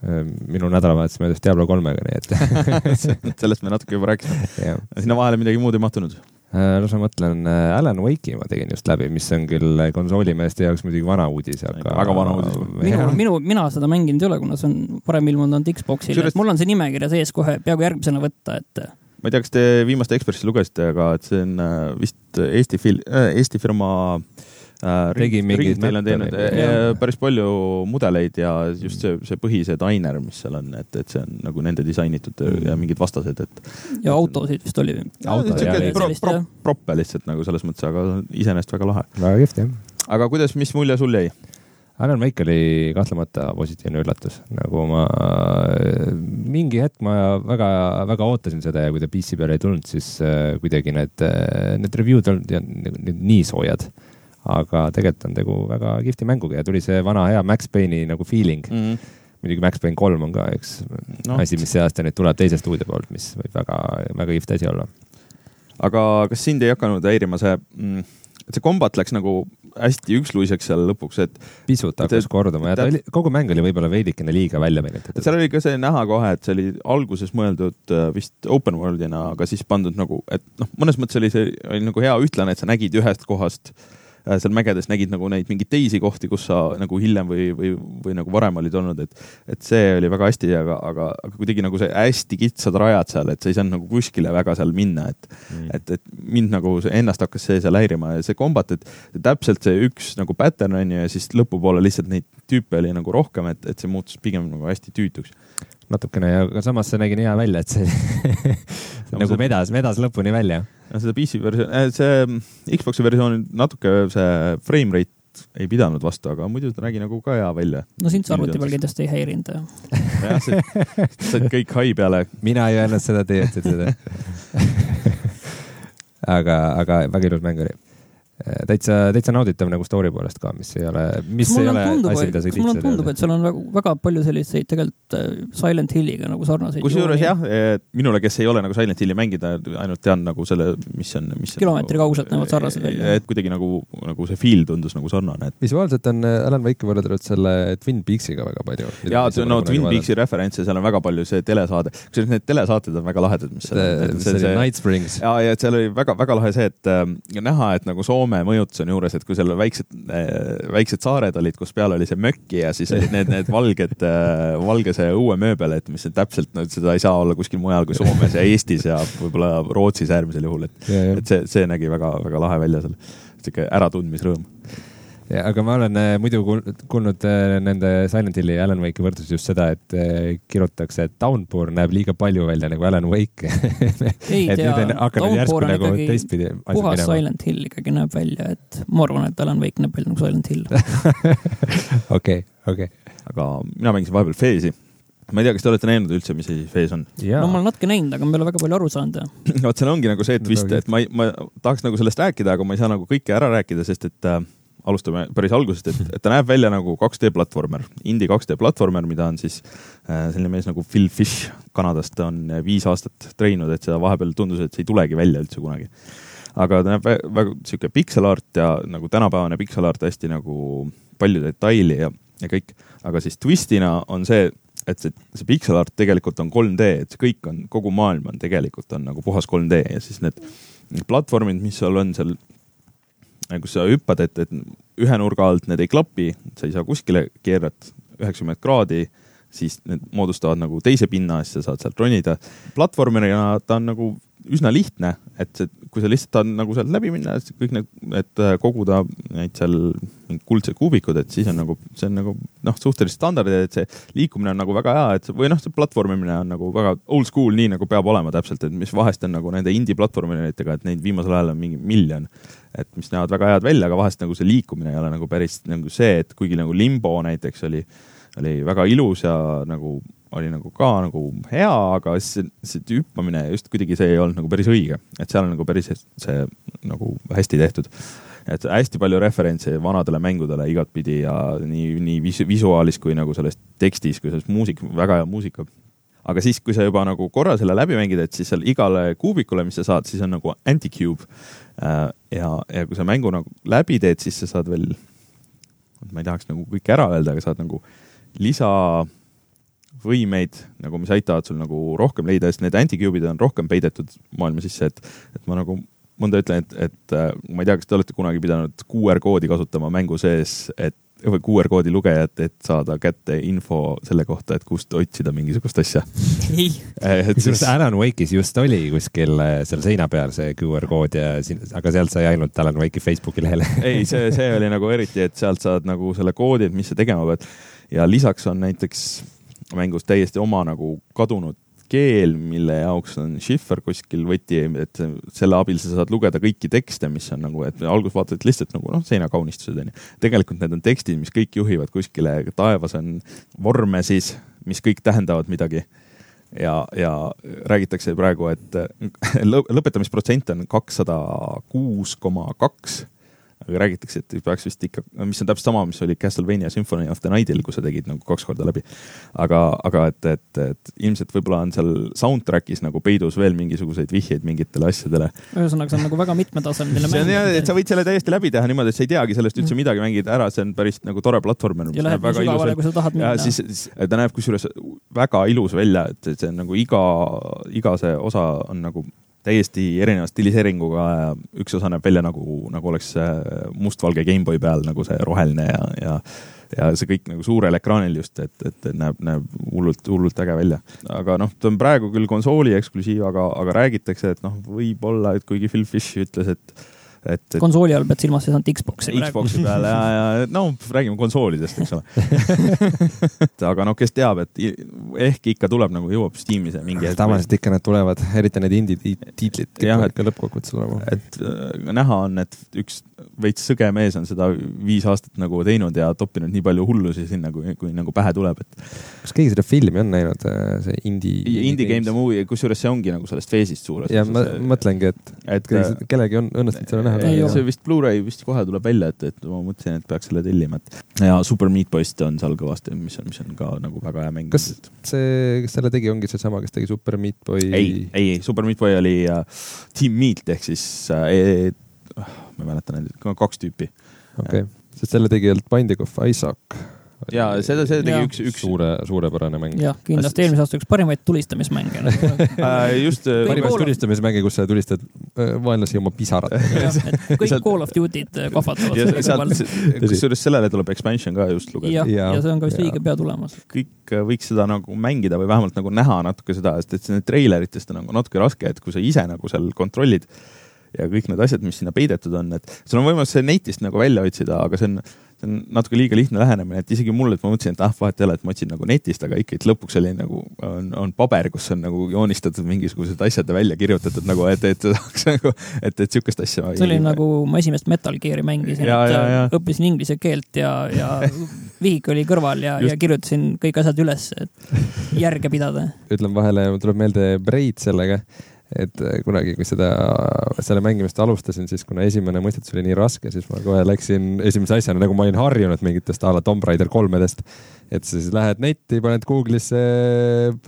minu nädalavahetus möödus Diablo kolmega, nii et *laughs* *laughs* sellest me natuke juba rääkisime. sinna vahele midagi muud ei mahtunud? no ma mõtlen, äh, Alan Wake'i ma tegin just läbi, mis on küll konsoolimeeste jaoks muidugi vana uudis, aga. väga vana uudis. *laughs* minu, minu, mina seda mänginud ei ole, kuna see on varem ilmunud ainult Xbox'il Sürest..., mul on see nimekirja sees kohe peaaegu järgmisena võtta, et. ma ei tea, kas te viimast Ekspressi lugesite, aga et see on äh, vist Eesti fil-, äh, Eesti firma äh, äh,. Tegi mingeid Meil on teinud äh, päris palju mudeleid ja just see, see põhi, see diner, mis seal on, et, et see on nagu nende disainitud mm. ja mingid vastased, et. ja autosid vist oli. Pro, pro, proppe lihtsalt nagu selles mõttes, aga iseenesest väga lahe. väga kihvt jah. aga kuidas, mis mulje sul jäi? Alan Wake oli kahtlemata positiivne üllatus, nagu ma mingi hetk ma väga, väga ootasin seda ja kui ta PC peale ei tulnud, siis äh, kuidagi need, äh, need review'd olid nii soojad aga tegelikult on tegu väga kihvti mänguga ja tuli see vana hea Max Payne'i nagu feeling mm. -hmm. muidugi Max Payne kolm on ka üks no. asi, mis see aasta nüüd tuleb teise stuudio poolt, mis võib väga, väga kihvt asi olla. aga kas sind ei hakanud häirima see mm,, et see kombat läks nagu hästi üksluiseks seal lõpuks, et. pisut hakkas korduma ja ta oli, kogu mäng oli võib-olla veidikene liiga välja venitatud. seal oli ka see näha kohe, et see oli alguses mõeldud äh, vist open world'ina, aga siis pandud nagu, et noh, mõnes mõttes oli see oli nagu hea ühtlane, et sa nägid ühest kohast äh, Äh, seal mägedes nägid nagu neid mingeid teisi kohti, kus sa nagu hiljem või, või, või nagu varem olid olnud, et, et see oli väga hästi, aga, aga, aga kuidagi nagu see hästi kitsad rajad seal, et sa ei saanud nagu kuskile väga seal minna, et mm., et, et mind nagu ennast hakkas see seal häirima ja see kombat, et täpselt see üks nagu pattern on ju ja siis lõpupoole lihtsalt neid tüüpe oli nagu rohkem, et, et see muutus pigem nagu hästi tüütuks natukene ja aga samas see nägi nii hea välja, et see *laughs* nagu vedas, vedas lõpuni välja. seda PC versioon, äh, see Xbox'i versioon natuke see frame rate ei pidanud vastu, aga muidu ta nägi nagu ka hea välja. no sind see arvuti peal kindlasti ei häirinud. jah, said kõik hai peale. mina ei öelnud seda, teie ütlesite seda *laughs* aga, aga väga ilus mäng oli. Äh, täitsa, täitsa nauditav nagu story poolest ka, mis ei ole, mis ei ole tundub, asi, mida sa mulle tundub, et seal on väga, väga palju selliseid tegelikult äh, Silent Hilliga nagu sarnaseid. kusjuures jah, minule, kes ei ole nagu Silent Hilli mängida, ainult tean nagu selle, mis on, mis kilomeetri nagu, kaugused näevad sarnased välja. et kuidagi nagu, nagu see feel tundus nagu sarnane et.... visuaalselt on äh, Alan Wake võrreldatud selle Twin Peaksiga väga palju. jaa, no Twin Peaksi referentse, seal on väga palju, see telesaade, kusjuures need telesaated on väga lahedad, mis seal on. see oli Night Springs. ja et seal oli väga-väga lahe see, et äh, näha, et nagu Soome mõjutus on juures, et kui seal väiksed väiksed saared olid, kus peal oli see mökki ja siis olid need, need valged äh,, valge see õuemööbel, et mis täpselt, no seda ei saa olla kuskil mujal kui Soomes ja Eestis ja võib-olla Rootsis äärmisel juhul, et, et see, see nägi väga-väga lahe välja seal, sihuke äratundmisrõõm aga ma olen äh, muidu kuul- kuulnud äh, nende Silent Hilli ja Alan Wake'i võrdluses just seda, et äh, kirjutatakse, et Downpour näeb liiga palju välja nagu Alan Wake *laughs* ei et tea nüüd on hakanud järsku Downpour on nagu ikkagi puhas minema. Silent Hill ikkagi näeb välja, et ma arvan, et Alan Wake näeb välja nagu Silent Hill. *laughs* okei, okei. aga mina mängisin vahepeal Feesi. ma ei tea, kas te olete näinud üldse, mis asi Fees on? no ma olen natuke näinud, aga ma ei ole väga palju aru saanud ja *laughs* vot seal ongi nagu see twist, et ma ei, ma tahaks nagu sellest rääkida, aga ma ei saa nagu kõike ära rääkida, sest et äh, alustame päris algusest, et, et ta näeb välja nagu 2D platvormer, indie 2D platvormer, mida on siis äh, selline mees nagu Phil Fish Kanadast on äh, viis aastat treeninud, et seda vahepeal tundus, et see ei tulegi välja üldse kunagi. aga ta näeb vä- väga sihuke pixel art ja nagu tänapäevane pixel art hästi nagu palju detaili ja, ja kõik, aga siis twistina on see, et see, see pixel art tegelikult on 3D, et see kõik on, kogu maailm on tegelikult on nagu puhas 3D ja siis need platvormid, mis seal on seal, kus sa hüppad, et, et ühe nurga alt need ei klapi, sa ei saa kuskile, keerad üheksakümmend kraadi, siis need moodustavad nagu teise pinna ja siis sa saad sealt ronida. platvormina ta on nagu üsna lihtne, et see, kui sa lihtsalt tahad nagu sealt läbi minna, kõik need, et äh, koguda neid seal mingid kuldsed kuubikud, et siis on nagu, see on nagu noh, suhteliselt standard, et see liikumine on nagu väga hea, et või noh, see platvormimine on nagu väga old school, nii nagu peab olema täpselt, et mis vahest on nagu nende indie platvormineritega, et neid viimasel ajal on mingi miljon. et mis näevad väga head välja, aga vahest nagu see liikumine ei ole nagu päris nagu see, et kuigi nagu Limbo näiteks oli, oli väga ilus ja nagu oli nagu ka nagu hea, aga see, see hüppamine just kuidagi see ei olnud nagu päris õige, et seal on nagu päris see nagu hästi tehtud et hästi palju referentse vanadele mängudele igatpidi ja nii, nii vis visuaalis kui nagu selles tekstis kui selles muusik, väga hea muusika. aga siis, kui sa juba nagu korra selle läbi mängid, et siis seal igale kuubikule, mis sa saad, siis on nagu anti-cube. ja, ja kui sa mängu nagu läbi teed, siis sa saad veel, ma ei tahaks nagu kõike ära öelda, aga saad nagu lisavõimeid nagu, mis aitavad sul nagu rohkem leida, sest need anti-cube'id on rohkem peidetud maailma sisse, et, et ma nagu mõnda ütlen, et, et äh, ma ei tea, kas te olete kunagi pidanud QR koodi kasutama mängu sees, et või QR koodi lugejat, et saada kätte info selle kohta, et kust otsida mingisugust asja. *laughs* kusjuures siis, Alan Wake'is just oli kuskil äh, seal seina peal see QR kood ja siin, aga sealt sai ainult Alan Wake'i Facebooki lehele. *laughs* ei, see, see oli nagu eriti, et sealt saad nagu selle koodi, et mis sa tegema pead. ja lisaks on näiteks mängus täiesti oma nagu kadunud keel, mille jaoks on šifr kuskil võti, et selle abil sa saad lugeda kõiki tekste, mis on nagu, et alguses vaatad lihtsalt nagu noh, seinakaunistused onju. tegelikult need on tekstid, mis kõik juhivad kuskile, taevas on vorme siis, mis kõik tähendavad midagi ja, ja räägitakse praegu, et *laughs* lõ- lõpetamisprotsent on kakssada kuus koma kaks. Aga räägitakse, et peaks vist ikka, mis on täpselt sama, mis oli Castlevania Symphony of the Night'il, kus sa tegid nagu kaks korda läbi. aga, aga et, et, et ilmselt võib-olla on seal soundtrack'is nagu peidus veel mingisuguseid vihjeid mingitele asjadele. ühesõnaga see on nagu väga mitmetasemeline mäng et sa võid selle täiesti läbi teha niimoodi, et sa ei teagi sellest üldse midagi, mängid ära, see on päris nagu tore platvormer. ja lähed nii sügavale, kui sa tahad ja minna. siis, siis ta näeb kusjuures väga ilus välja, et see on nagu iga, iga see osa on nagu täiesti erineva stiliseeringuga üks osa näeb välja nagu, nagu oleks äh, mustvalge GameBoy peal nagu see roheline ja, ja ja see kõik nagu suurel ekraanil just, et, et näeb, näeb hullult, hullult äge välja. aga noh, ta on praegu küll konsooli eksklusiiv, aga, aga räägitakse, et noh, võib-olla, et kuigi Phil Fish ütles, et et, et konsooli all pead silmas siis ainult Xbox'i. Xbox'i peale ja, ja no räägime konsoolidest, eks ole. *laughs* aga noh, kes teab, et ehk ikka tuleb nagu jõuab Steam'i see mingi hetk. tavaliselt ikka need tulevad, eriti need indie ti- tiitlid kipuvad ikka lõppkokkuvõttes tulema. et äh, näha on, et üks veits sõge mees on seda viis aastat nagu teinud ja toppinud nii palju hullusi sinna, kui, kui nagu pähe tuleb, et kas keegi seda filmi on näinud, see indie? Indie Game the Movie, kusjuures see ongi nagu sellest feesist suures. ja ma mõtlengi, et et kellegi- kellelgi on õnnestunud seda näha. Ei see vist Blu-ray vist kohe tuleb välja, et, et ma mõtlesin, et peaks selle tellima, et ja Super Meat Boy'st on seal kõvasti, mis on, mis on ka nagu väga hea mäng. kas see, kes selle tegi, ongi seesama, kes tegi Super Meat Boy? ei, ei, Super Meat Boy oli äh, Team Meat ehk siis äh, e, ma ei mäleta neid, kaks tüüpi. okei, sest selle tegi ainult Binding of Isaac. Ja seda, see tegi Jaa. üks, üks suure, suurepärane mäng. jah, kindlasti eelmise aasta üks parimaid tulistamismänge. *laughs* äh, just äh, of- tulistamismänge, kus sa tulistad äh, vaenlasi oma pisaratega. *laughs* kõik Call of Duty'd kahvatavad ja kusjuures sellele tuleb expansion ka just lugeda. jah, Jaa. ja see on ka vist õige pea tulemas. kõik võiks seda nagu mängida või vähemalt nagu näha natuke seda, sest et see treileritest on nagu natuke raske, et kui sa ise nagu seal kontrollid ja kõik need asjad, mis sinna peidetud on, et sul on võimalus see netist nagu välja otsida, aga see on, see on natuke liiga lihtne lähenemine, et isegi mulle, et ma mõtlesin, et ah, vahet ei ole, et ma otsin nagu netist, aga ikkagi lõpuks oli nagu on, on paber, kus on nagu joonistatud mingisugused asjad ja välja kirjutatud nagu, et, et saaks nagu, et, et sihukest asja. see oli ei... nagu ma esimest Metal Gear'i mängisin, et ja, ja. õppisin inglise keelt ja, ja *laughs* vihik oli kõrval ja, ja kirjutasin kõik asjad üles, et järge pidada. ütlen vahele, mul tuleb meelde Braid sellega et äh, kunagi, kui seda, selle mängimist alustasin, siis kuna esimene mõistetus oli nii raske, siis ma kohe läksin esimese asjana, nagu ma olin harjunud mingitest a la Tomb Raider kolmedest. et sa siis lähed netti, paned Google'isse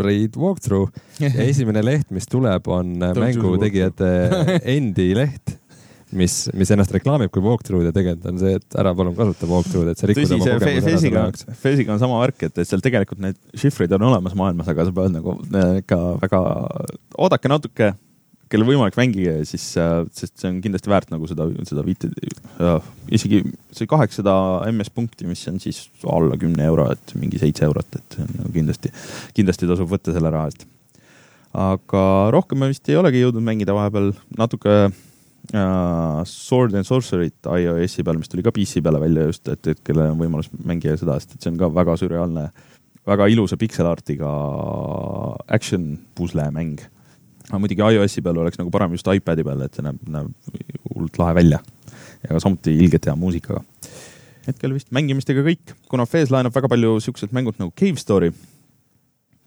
Raid Walkthrough *laughs* ja esimene leht, mis tuleb, on mängu tegijate endi leht mis, mis ennast reklaamib kui walkthrough'd ja tegelikult on see, et ära palun kasuta walkthrough'd, et sa rikud Tõsi, oma kogemuse ära jaoks. Fesiga on sama värk, et, et seal tegelikult need šifrid on olemas maailmas, aga sa pead nagu äh, ikka väga, oodake natuke, kellel võimalik, mängige siis, äh, sest see on kindlasti väärt nagu seda, seda viite, isegi see kaheksasada ms punkti, mis on siis alla kümne euro, et mingi seitse eurot, et nagu kindlasti, kindlasti tasub võtta selle raha eest. aga rohkem ma vist ei olegi jõudnud mängida vahepeal, natuke Sword and Sorcery't iOS-i peal, mis tuli ka PC peale välja just, et, et kellel on võimalus mängida seda, sest et see on ka väga sürreaalne, väga ilusa pixel art'iga action pusle mäng. aga muidugi iOS-i peal oleks nagu parem just iPad'i peal, et see näeb, näeb hullult lahe välja. ja samuti ilgelt hea muusikaga. hetkel vist mängimistega kõik, kuna Fez laenab väga palju siuksed mängud nagu Cave Story,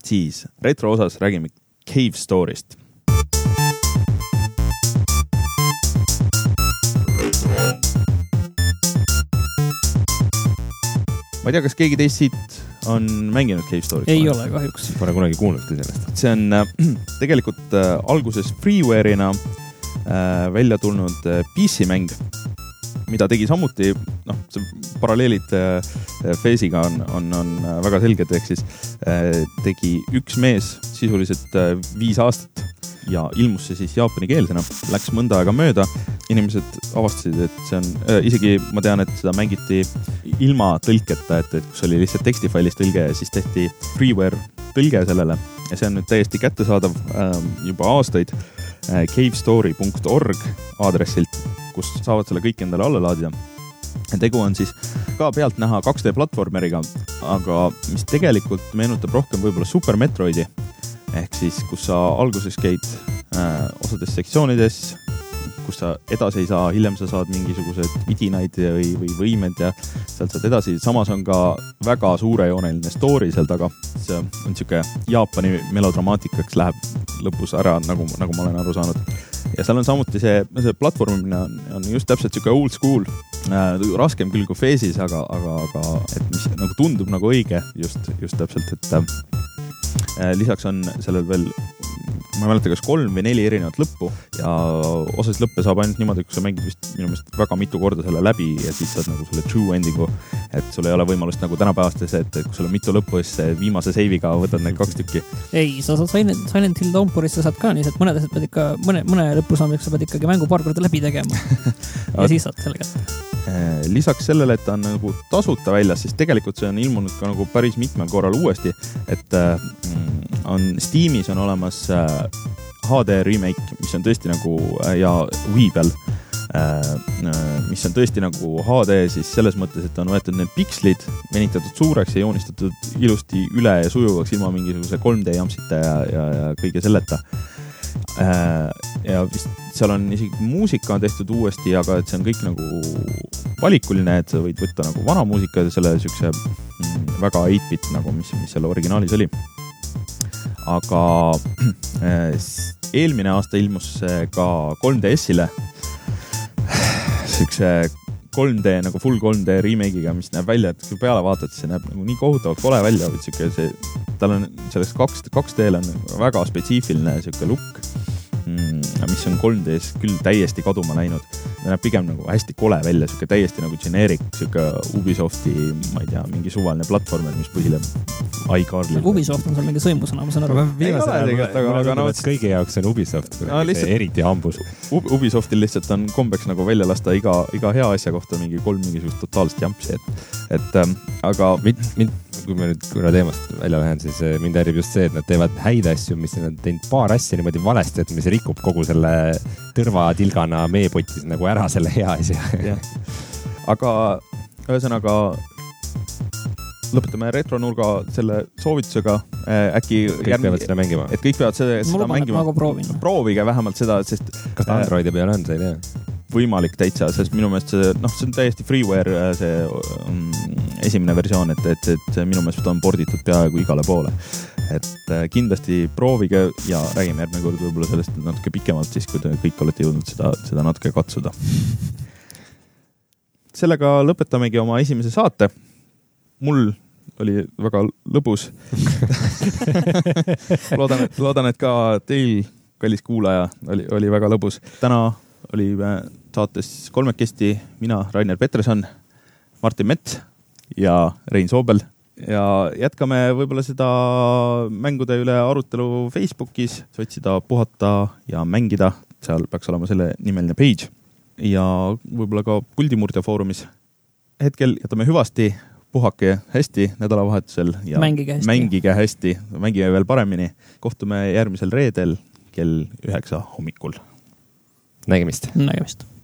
siis retro osas räägime Cave Story'st ma ei tea, kas keegi teist siit on mänginud Cave Story't? ei ole kahjuks. Pole kunagi kuulnudki sellest. see on äh, *clears throat* tegelikult äh, alguses freeware'ina äh, välja tulnud äh, PC mäng, mida tegi samuti, noh, see paralleelid äh, Face'iga on, on, on äh, väga selged, ehk siis äh, tegi üks mees sisuliselt äh, viis aastat ja ilmus see siis jaapanikeelsena, läks mõnda aega mööda, inimesed avastasid, et see on äh,, isegi ma tean, et seda mängiti ilma tõlketa, et, et kus oli lihtsalt tekstifailis tõlge ja siis tehti freeware tõlge sellele. Ja see on nüüd täiesti kättesaadav äh, juba aastaid äh, cavestory.org aadressilt, kust saavad selle kõik endale alla laadida tegu on siis ka pealtnäha 2D platvormeriga, aga mis tegelikult meenutab rohkem võib-olla Super Metroidi ehk siis, kus sa alguses käid äh, osades sektsioonides, kus sa edasi ei saa, hiljem sa saad mingisugused vidinaid või, või võimed ja sealt saad edasi. samas on ka väga suurejooneline story seal taga. see on sihuke Jaapani melodramaatikaks läheb lõpus ära, nagu, nagu ma olen aru saanud. Ja seal on samuti see, see platvormimine on, on just täpselt sihuke old school äh,. raskem küll kui Face'is, aga, aga, aga et mis nagu tundub nagu õige just, just täpselt, et äh, lisaks on sellel veel, ma ei mäleta, kas kolm või neli erinevat lõppu ja osasid lõppe saab ainult niimoodi, kui sa mängid vist minu meelest väga mitu korda selle läbi ja siis saad nagu selle true ending'u. et sul ei ole võimalust nagu tänapäevastes, et kui sul on mitu lõppu, siis viimase save'iga võtad need kaks tükki. ei, sa saad Silent, Silent Hill Downpour'is sa saad ka nii, et mõned asjad pead ikka, mõne, mõne lõpu saamiseks sa pead ikkagi mängu paar korda läbi tegema *laughs* ja siis saad selle kätte äh, lisaks sellele, et ta on nagu tasuta väljas, siis tegelikult see on ilmunud ka nagu päris mitmel korral uuesti, et äh, on Steamis on olemas HD äh, remake, mis on tõesti nagu äh, ja Wii peal mis on tõesti nagu HD siis selles mõttes, et on võetud need pikslid, venitatud suureks ja joonistatud ilusti üle ja sujuvaks ilma mingisuguse 3D jampsita ja, ja, ja kõige selleta. Ja vist seal on isegi muusika on tehtud uuesti, aga et see on kõik nagu valikuline, et sa võid võtta nagu vana muusika ja selle siukse mm, väga 8-bit nagu, mis, mis seal originaalis oli aga äh, eelmine aasta ilmus see ka 3DS-ile. siukse 3D nagu full 3D remake'iga, mis näeb välja, et kui peale vaatad, siis see näeb nagu nii kohutavalt kole välja, siuke see, tal on selles kaks, 2D-l on väga spetsiifiline siuke look mis on 3D-s küll täiesti kaduma läinud ta näeb pigem nagu hästi kole välja, sihuke täiesti nagu generic, sihuke Ubisofti, ma ei tea, mingi suvaline platvormer, mis põhineb iCarly'l. Ubisoft on seal mingi sõimusõna, ma saan aru. kõigi jaoks on Ubisoft no, lihtsalt, eriti hambus. Ubisoftil lihtsalt on kombeks nagu välja lasta iga, iga hea asja kohta mingi kolm mingisugust totaalset jampsi, et, et ähm, aga mind, mind kui ma nüüd korra teemast välja lähen, siis äh, mind häirib just see, et nad teevad häid asju, mis nad on teinud paar asja niimoodi valesti, et mis rikub kogu selle tõrvatilgana meepotis nagu ära selle hea asja. aga ühesõnaga lõpetame retronurga selle soovitusega. äkki. kõik järgmine, peavad seda mängima. et kõik peavad seda, seda mängima. proovige vähemalt seda, sest. kas ta Androidi peal on, sa ei tea? Võimalik täitsa, sest minu meelest see, noh, see on täiesti freeware äh, see um, esimene versioon, et, et, et minu meelest on porditud peaaegu igale poole. et äh, kindlasti proovige ja räägime järgmine kord võib-olla sellest natuke pikemalt, siis kui te kõik olete jõudnud seda, seda natuke katsuda. sellega lõpetamegi oma esimese saate. mul oli väga lõbus *laughs* loodan, et, loodan, et ka teil, kallis kuulaja, oli, oli väga lõbus. täna olime saates kolmekesti mina, Rainer Peterson, Martin Mets ja Rein Soobel. Ja jätkame võib-olla seda mängude üle arutelu Facebookis, sotsida, puhata ja mängida, seal peaks olema selle nimeline page. Ja võib-olla ka Kuldimurdja foorumis. hetkel jätame hüvasti, puhake hästi nädalavahetusel ja mängige hästi, mängige, hästi, mängige veel paremini. kohtume järgmisel reedel kell üheksa hommikul nägemist. nägemist